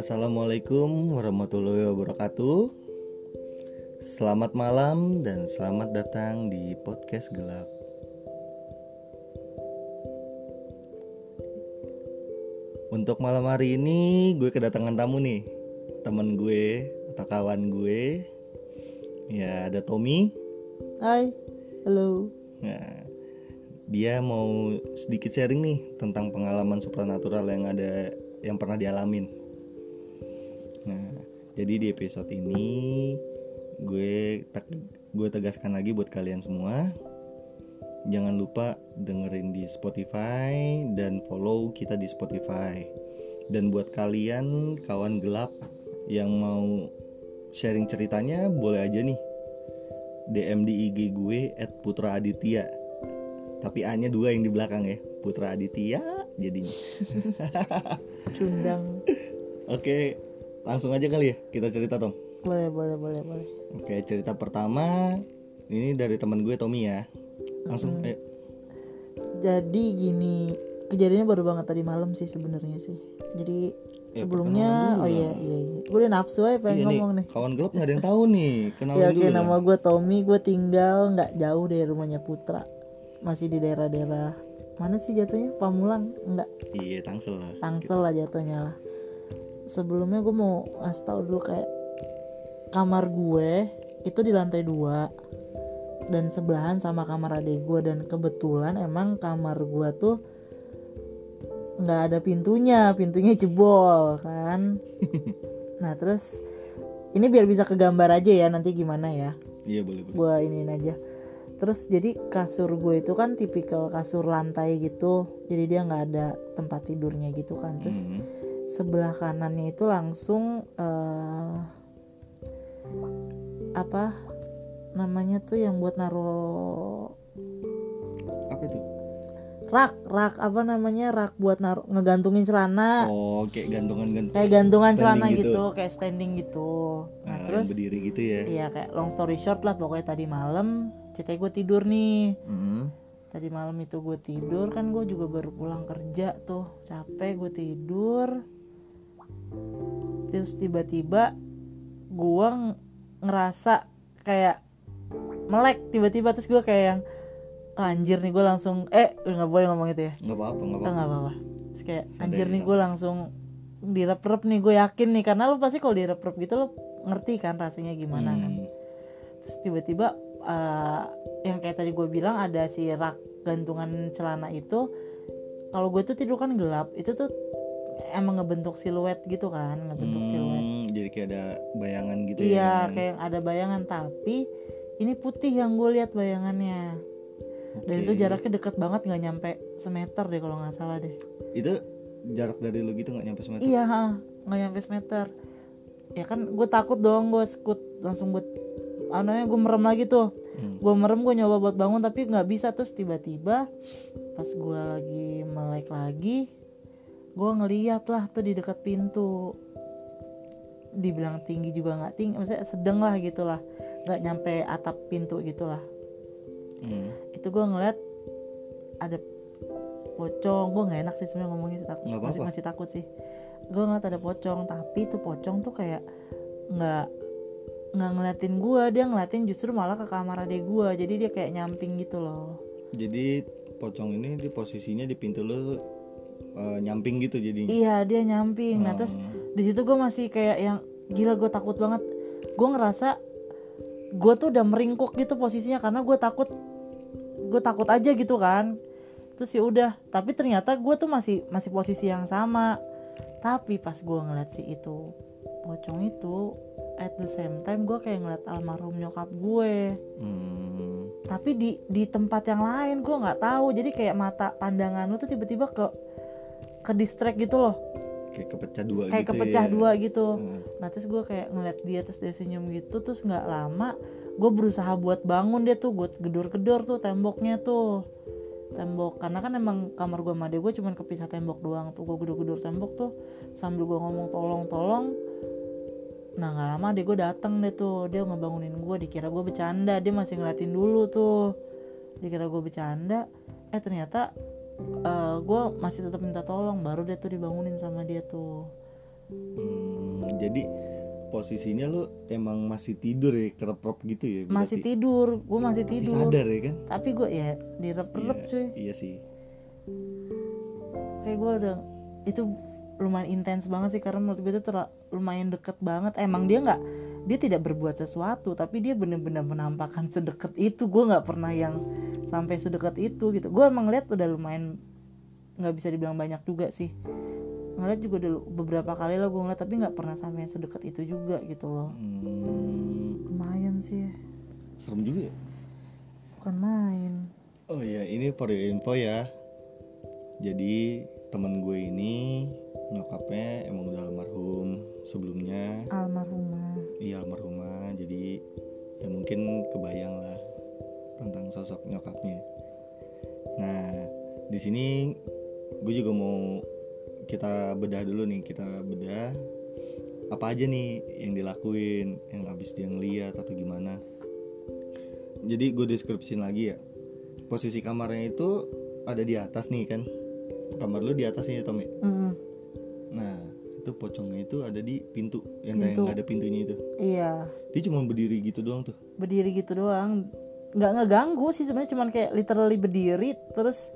Assalamualaikum warahmatullahi wabarakatuh. Selamat malam dan selamat datang di podcast gelap. Untuk malam hari ini gue kedatangan tamu nih, temen gue atau kawan gue. Ya ada Tommy. Hai, halo. Nah, dia mau sedikit sharing nih tentang pengalaman supranatural yang ada yang pernah dialamin. Nah, jadi di episode ini gue gue tegaskan lagi buat kalian semua. Jangan lupa dengerin di Spotify dan follow kita di Spotify. Dan buat kalian kawan gelap yang mau sharing ceritanya boleh aja nih DM di IG gue @putraaditya. Tapi A-nya dua yang di belakang ya, Putra Aditya jadinya. Cundang. Oke, langsung aja kali ya kita cerita Tom. Boleh, boleh, boleh, boleh. Oke, cerita pertama ini dari teman gue Tommy ya. Langsung eh Jadi gini, kejadiannya baru banget tadi malam sih sebenarnya sih. Jadi Ya, sebelumnya, oh iya, iya, iya. Gue udah nafsu aja pengen iya nih, ngomong nih. kawan gelap nggak ada yang tahu nih. Kenalan Ya dulu nama gue Tommy, gue tinggal nggak jauh dari rumahnya Putra. Masih di daerah-daerah mana sih jatuhnya? Pamulang? Enggak, Iya, Tangsel lah. Tangsel lah jatuhnya lah. Sebelumnya gue mau ngasih tau dulu kayak kamar gue itu di lantai dua dan sebelahan sama kamar adik gue dan kebetulan emang kamar gue tuh nggak ada pintunya pintunya jebol kan nah terus ini biar bisa kegambar aja ya nanti gimana ya Iya, boleh, boleh. gue iniin aja terus jadi kasur gue itu kan tipikal kasur lantai gitu jadi dia nggak ada tempat tidurnya gitu kan terus Hmm. Sebelah kanannya itu langsung eh, apa namanya tuh yang buat naro Apa itu? rak rak apa namanya rak buat naro ngegantungin celana Oh, kayak gantungan-gantungan. kayak gantungan celana standing gitu. kayak standing gitu nah Nah, terus berdiri gitu ya. iya kayak long story short lah pokoknya tadi malam ceritanya gue tidur nih Hmm. tadi malam itu gue tidur kan gue juga baru pulang kerja tuh capek gue tidur terus tiba-tiba gue ng- ngerasa kayak melek tiba-tiba terus gue kayak yang "Ah, anjir nih gue langsung eh nggak boleh ngomong itu ya? Nggak apa-apa, nggak apa-apa. nggak apa-apa. terus kayak Santai, anjir nih gue langsung direp-rep nih gue yakin nih. Karena lo pasti kalau direp-rep gitu lo ngerti kan rasanya gimana kan. Hmm. terus tiba-tiba eh, yang kayak tadi gue bilang ada si rak gantungan celana itu. Kalau gue tuh tidur kan gelap itu tuh emang ngebentuk siluet gitu kan ngebentuk siluet Hmm, jadi kayak ada bayangan gitu iya ya. kayak ada bayangan tapi ini putih yang gue lihat bayangannya dan Oke. itu jaraknya deket banget nggak nyampe semeter deh kalau nggak salah deh Itu jarak dari lu gitu nggak nyampe semeter? iya nggak nyampe semeter ya kan gue takut dong gue skut langsung buat anaknya gue merem lagi tuh Hmm. gue merem gue nyoba buat bangun tapi nggak bisa terus tiba-tiba pas gue lagi melek lagi gue ngeliat lah tuh di dekat pintu. Dibilang tinggi juga nggak tinggi maksudnya sedang lah gitulah nggak nyampe atap pintu gitulah Hmm. itu gue ngeliat ada pocong. Gue nggak enak sih sebenarnya ngomongnya sih, takut. Nggak masih apa-apa. masih takut sih. Gue ngeliat ada pocong tapi itu pocong tuh kayak nggak nggak ngeliatin gue dia ngeliatin justru malah ke kamar adek gue jadi dia kayak nyamping gitu loh. Jadi pocong ini di posisinya di pintu lu eh, nyamping gitu jadinya. iya dia nyamping nah terus Oh. di situ gue masih kayak yang gila gue takut banget gue ngerasa gue tuh udah meringkuk gitu posisinya karena gue takut gue takut aja gitu kan terus ya udah tapi ternyata gue tuh masih masih posisi yang sama tapi pas gue ngeliat si itu pocong itu at the same time gue kayak ngeliat almarhum nyokap gue Hmm. tapi di di tempat yang lain gue nggak tahu jadi kayak mata pandangan lu tuh tiba-tiba ke ke distract gitu loh. Kayak kepecah dua kayak gitu kepecah ya. dua gitu. Hmm. Nah terus gue kayak ngeliat dia terus dia senyum gitu Terus nggak lama gue berusaha buat bangun dia tuh Gue gedor-gedor tuh temboknya tuh. Tembok Karena kan emang kamar gue sama dia gue cuman kepisah tembok doang tuh. Gue gedor-gedor tembok tuh Sambil gue ngomong tolong-tolong. Nah nggak lama deh gue dateng deh tuh. Dia ngebangunin gue dikira gue bercanda. Dia masih ngeliatin dulu tuh. Dikira gue bercanda. Eh ternyata gue masih tetap minta tolong Baru dia tuh dibangunin sama dia tuh. Hmm. jadi posisinya lu emang masih tidur ya kerep-kerep gitu ya berarti? masih tidur gue masih Tapi tidur. sadar ya kan? Tapi gue ya direp-rep Iya, cuy. iya sih. Kayak gue udah itu lumayan intens banget sih karena menurut gue itu lumayan deket banget. Emang dia nggak dia tidak berbuat sesuatu tapi dia bener-bener menampakkan sedekat itu. Gue nggak pernah yang sampai sedekat itu gitu. Gue emang lihat udah lumayan nggak bisa dibilang banyak juga sih. Ngeliat juga dulu beberapa kali lah gue ngeliat tapi nggak pernah sampai sedekat itu juga gitu loh. Hmm, lumayan sih. Serem juga ya? Bukan main. Oh iya, ini for your info ya. Jadi teman gue ini nyokapnya emang udah almarhum sebelumnya. almarhumah Iya almarhumah. Jadi ya mungkin kebayang lah tentang sosok nyokapnya. Nah di sini gue juga mau kita bedah dulu nih, kita bedah apa aja nih yang dilakuin, yang habis dia ngeliat atau gimana. Jadi gue deskripsiin lagi ya. Posisi kamarnya itu ada di atas nih kan. Kamar lu di atas nih Tommy. Mm, Nah itu pocongnya itu ada di pintu yang Pintu. ada pintunya itu. iya Dia cuma berdiri gitu doang tuh. berdiri gitu doang nggak ngeganggu sih sebenarnya cuman kayak literally berdiri terus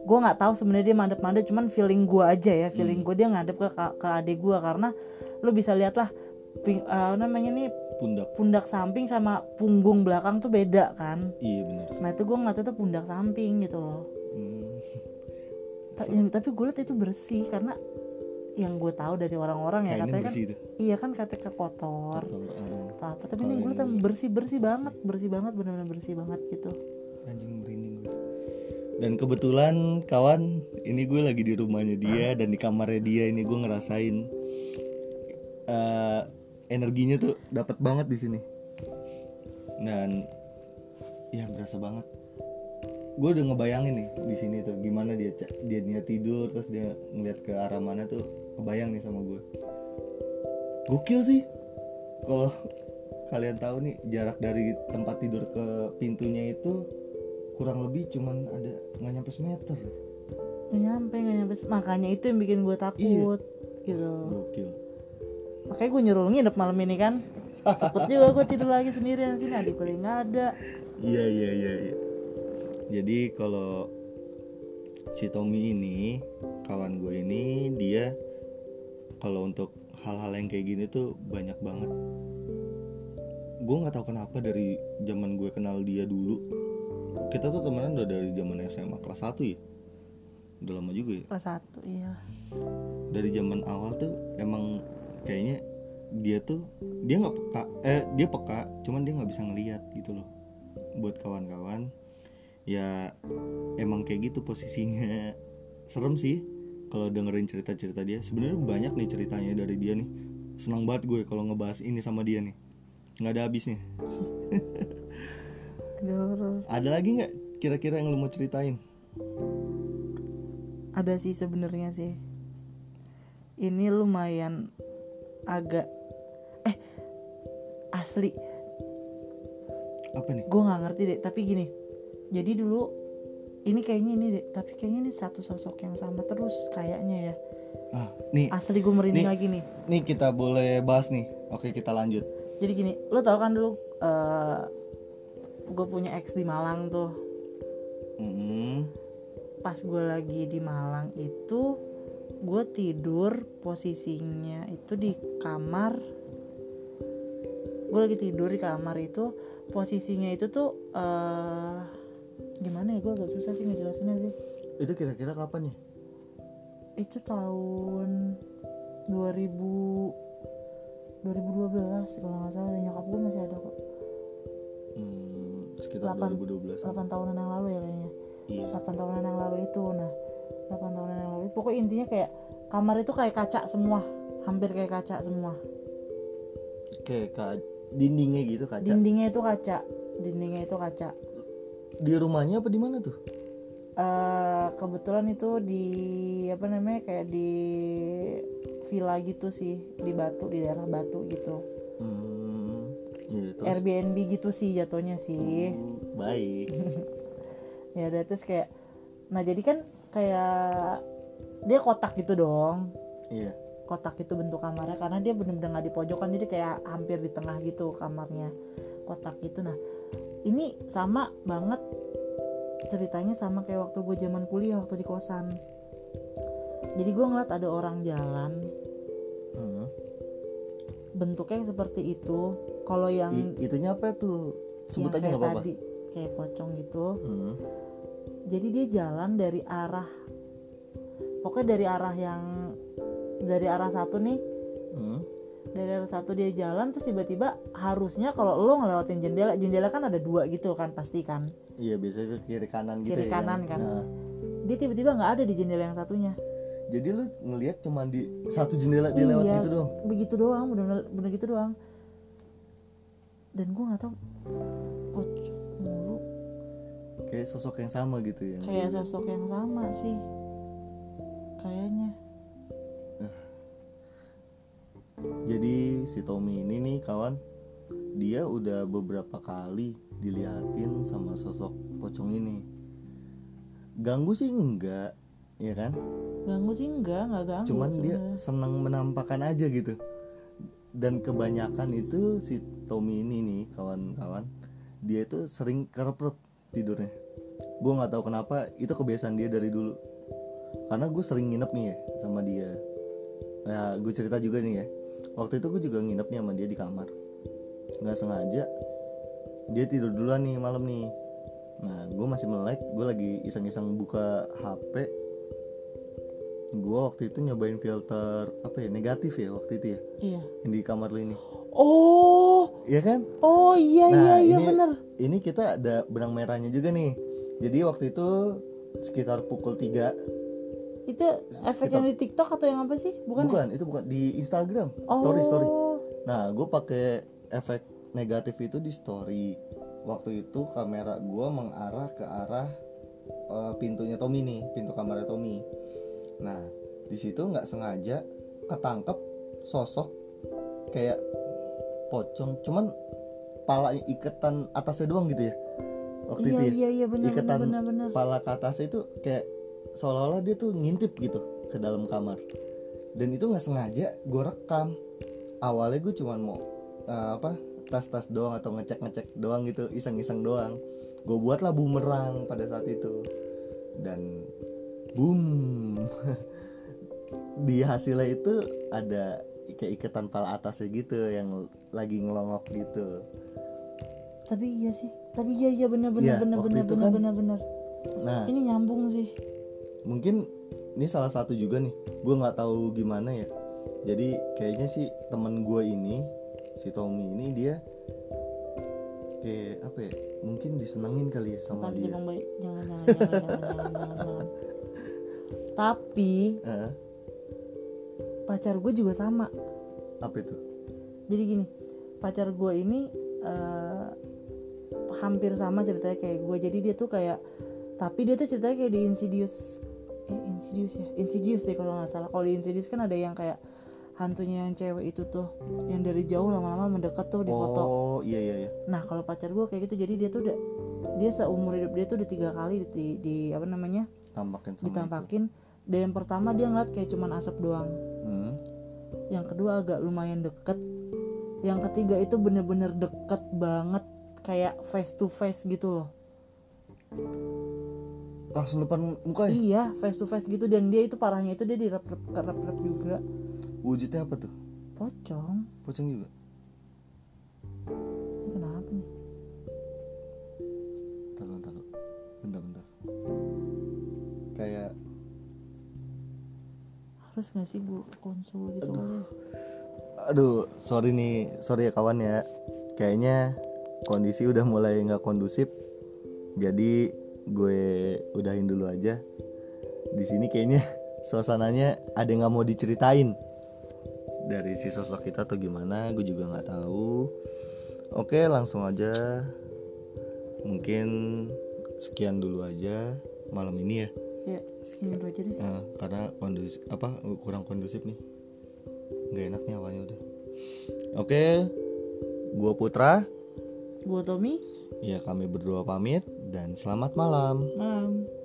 gue nggak tahu sebenarnya dia mandep-mandep cuman feeling gue aja ya feeling gue dia ngadep ke ke adik gue karena lu bisa lihat lah ping- eh, namanya nih Pundak. pundak samping sama punggung belakang tuh beda kan Iya bener. nah itu gue ngeliatnya tuh pundak samping gitu loh Hmm. Ta- yang- tapi gue liat itu bersih karena yang gue tahu dari orang-orang ya katanya kan itu. iya kan katanya kotor Kotor, ah. atau apa tapi ini gue liat bersih bersih banget bersih banget benar-benar bersih banget gitu anjing merinding gue. Dan kebetulan kawan, ini gue lagi di rumahnya dia dan di kamarnya dia ini gue ngerasain eh, energinya tuh dapat banget di sini. Dan ya berasa banget. Gue udah ngebayangin nih di sini tuh gimana dia dia dia tidur terus dia ngeliat ke arah mana tuh kebayang nih sama gue. Gokil sih. Kalau kalian tahu nih jarak dari tempat tidur ke pintunya itu kurang lebih cuman ada nggak nyampe semeter. Nggak nyampe nggak nyampe makanya itu yang bikin gue takut gitu. Gokil. Makanya gue nyuruh nginep malam ini kan. Sempet juga gue tidur lagi sendirian sini adik gue nggak ada. Iya iya iya iya jadi kalau si Tommy ini kawan gue ini dia kalau untuk hal-hal yang kayak gini tuh banyak banget. Gue nggak tahu kenapa dari zaman gue kenal dia dulu kita tuh temenan udah dari zaman SMA kelas 1 ya? Udah lama juga ya? Kelas satu iya. Dari zaman awal tuh emang kayaknya dia tuh dia nggak peka eh dia peka cuman dia nggak bisa ngelihat gitu loh. Buat kawan-kawan ya emang kayak gitu posisinya. Serem sih kalau dengerin cerita-cerita dia. Sebenarnya banyak nih ceritanya dari dia nih. Senang banget gue kalau ngebahas ini sama dia nih. Nggak ada habisnya. Ada lagi nggak kira-kira yang lu mau ceritain? Ada sih sebenarnya sih. Ini lumayan agak eh asli. Apa nih? Gue nggak ngerti deh tapi gini jadi dulu ini kayaknya ini deh tapi kayaknya ini satu sosok yang sama terus kayaknya ya. Ah nih. Asli gue merinding Nih. lagi nih. Nih kita boleh bahas nih. Oke kita lanjut. Jadi gini lo tau kan dulu gue punya ex di Malang tuh. Mm-mm. pas gue lagi di Malang itu gue tidur posisinya itu di kamar. Gue lagi tidur di kamar itu posisinya itu tuh eh gimana ya? Gue agak susah sih ngejelasinnya sih. Itu kira-kira kapan ya? Itu tahun 2000 2012 kalau nggak salah. Dan nyokap gue masih ada kok. Hmm, sekitar Delapan- 2012 8 tahunan yang lalu ya kayaknya. Iya. 8 tahunan yang lalu itu. Nah 8 tahunan yang lalu. Pokoknya intinya kayak kamar itu kayak kaca semua. Hampir kayak kaca semua. Kayak ka- dindingnya gitu kaca. Dindingnya itu kaca. Dindingnya itu kaca di rumahnya apa di mana tuh? Eh kebetulan itu di apa namanya kayak di villa gitu sih di Batu di daerah Batu gitu. Hmm, terus? Airbnb gitu sih jatuhnya sih. Hmm, baik. Ya udah terus kayak nah jadi kan kayak dia kotak gitu dong. Iya. Kotak itu bentuk kamarnya karena dia bener-bener nggak di pojokan jadi kayak hampir di tengah gitu kamarnya. Kotak gitu nah ini sama banget ceritanya sama kayak waktu gue zaman kuliah waktu di kosan jadi gue ngeliat ada orang jalan Hmm. bentuknya seperti itu kalau yang I- itunya apa tuh sebut aja kayak nggak apa-apa tadi kayak pocong gitu Hmm. jadi dia jalan dari arah pokoknya dari arah yang dari arah satu nih Hmm. Dari satu dia jalan terus tiba-tiba harusnya kalau lo ngelewatin jendela jendela kan ada dua gitu kan pasti kan? Iya biasanya tuh kiri kanan gitu Kiri ya kanan kan. Nah, dia tiba-tiba nggak ada di jendela yang satunya. Jadi lu ngelihat cuman di satu jendela dia lewat Iya, gitu doang? begitu doang bener bener gitu doang. Dan gue nggak tahu pocong mulu. Kayak sosok yang sama gitu ya? Kayak sosok yang sama sih. Kayaknya jadi si Tommy ini nih kawan dia udah beberapa kali diliatin sama sosok pocong ini. Ganggu sih enggak ya kan? Ganggu sih enggak nggak ganggu cuman dia sebenarnya. senang menampakkan aja gitu. Dan kebanyakan itu si Tommy ini nih kawan-kawan dia itu sering kerep tidurnya. Gue nggak tahu kenapa itu kebiasaan dia dari dulu. Karena gue sering nginep nih ya sama dia. Ya gue cerita juga nih ya waktu itu gue juga nginep nih sama dia di kamar. Nggak sengaja dia tidur duluan nih malam nih. Nah gue masih melek gue lagi iseng-iseng buka HP gue waktu itu nyobain filter apa ya negatif ya waktu itu ya? Iya. Yang di kamar lo ini. Oh. Iya kan? Oh iya iya Nah, iya ini- bener. ini kita ada benang merahnya juga nih. Jadi waktu itu sekitar pukul 3 itu efek yang di TikTok atau yang apa sih? Bukan, bukan, ya? itu bukan. Di Instagram. Oh, story. Story nah gue pakai efek negatif itu di story. Waktu itu kamera gue mengarah ke arah eh, pintunya Tommy nih pintu kamarnya Tommy. Nah di situ nggak sengaja ketangkep sosok kayak pocong. Cuman pala iketan atasnya doang gitu ya? Waktu iya itu ya? iya iya bener Iketan bener bener kepala ke atasnya itu kayak seolah-olah dia tuh ngintip gitu ke dalam kamar. Dan itu nggak sengaja gue rekam. Awalnya gue cuman mau eh, apa tas-tas doang atau ngecek-ngecek doang gitu iseng-iseng doang. Gue buatlah bumerang pada saat itu. Dan boom. Di hasilnya itu ada kayak iketan pala atasnya gitu yang lagi ngelongok gitu. Tapi iya sih. Tapi iya iya Iya, bener waktu bener itu bener kan- bener bener nah. Ini nyambung sih mungkin ini salah satu juga nih gue nggak tahu gimana ya. Jadi kayaknya sih teman gue ini si Tommy ini dia kayak apa ya mungkin disenengin kali ya sama tapi dia. jangan baik jangan jangan jangan jangan jangan jangan jangan. Tapi Eh, pacar gue juga sama. Apa itu? Jadi gini pacar gue ini eh, hampir sama ceritanya kayak gue jadi dia tuh kayak tapi dia tuh ceritanya kayak di Insidious eh Insidious ya? Insidious deh kalau nggak salah. Kalau di Insidious kan ada yang kayak hantunya yang cewek itu tuh yang dari jauh lama-lama mendekat tuh di foto. Oh iya iya iya. Nah kalau pacar gue kayak gitu jadi dia tuh udah dia seumur hidup dia tuh udah tiga kali di, di apa namanya? Tampakin sama ditampakin. Dan yang pertama dia ngeliat kayak cuman asap doang. Itu. Hmm. yang kedua agak lumayan deket. Yang ketiga itu bener-bener deket banget kayak face to face gitu loh langsung depan muka ya? Iya face to face gitu. Dan dia itu parahnya itu dia direp rep rep rep juga. Wujudnya apa tuh? Pocong. Pocong juga? Ini kenapa nih? Bentar bentar bentar. Bentar kayak harus nggak sih gue konsul gitu? Ya? Aduh, sorry nih, sorry ya kawan ya. Kayaknya kondisi udah mulai nggak kondusif. Jadi gue udahin dulu aja. Di sini kayaknya suasananya ada yang nggak mau diceritain dari si sosok kita atau gimana, gue juga nggak tahu. Oke, langsung aja. Mungkin sekian dulu aja malam ini ya. ya segini dulu aja deh Nah, karena kondusif apa kurang kondusif nih nggak enak nih awalnya udah oke gua Putra gue Tommy ya kami berdua pamit dan selamat malam. Malam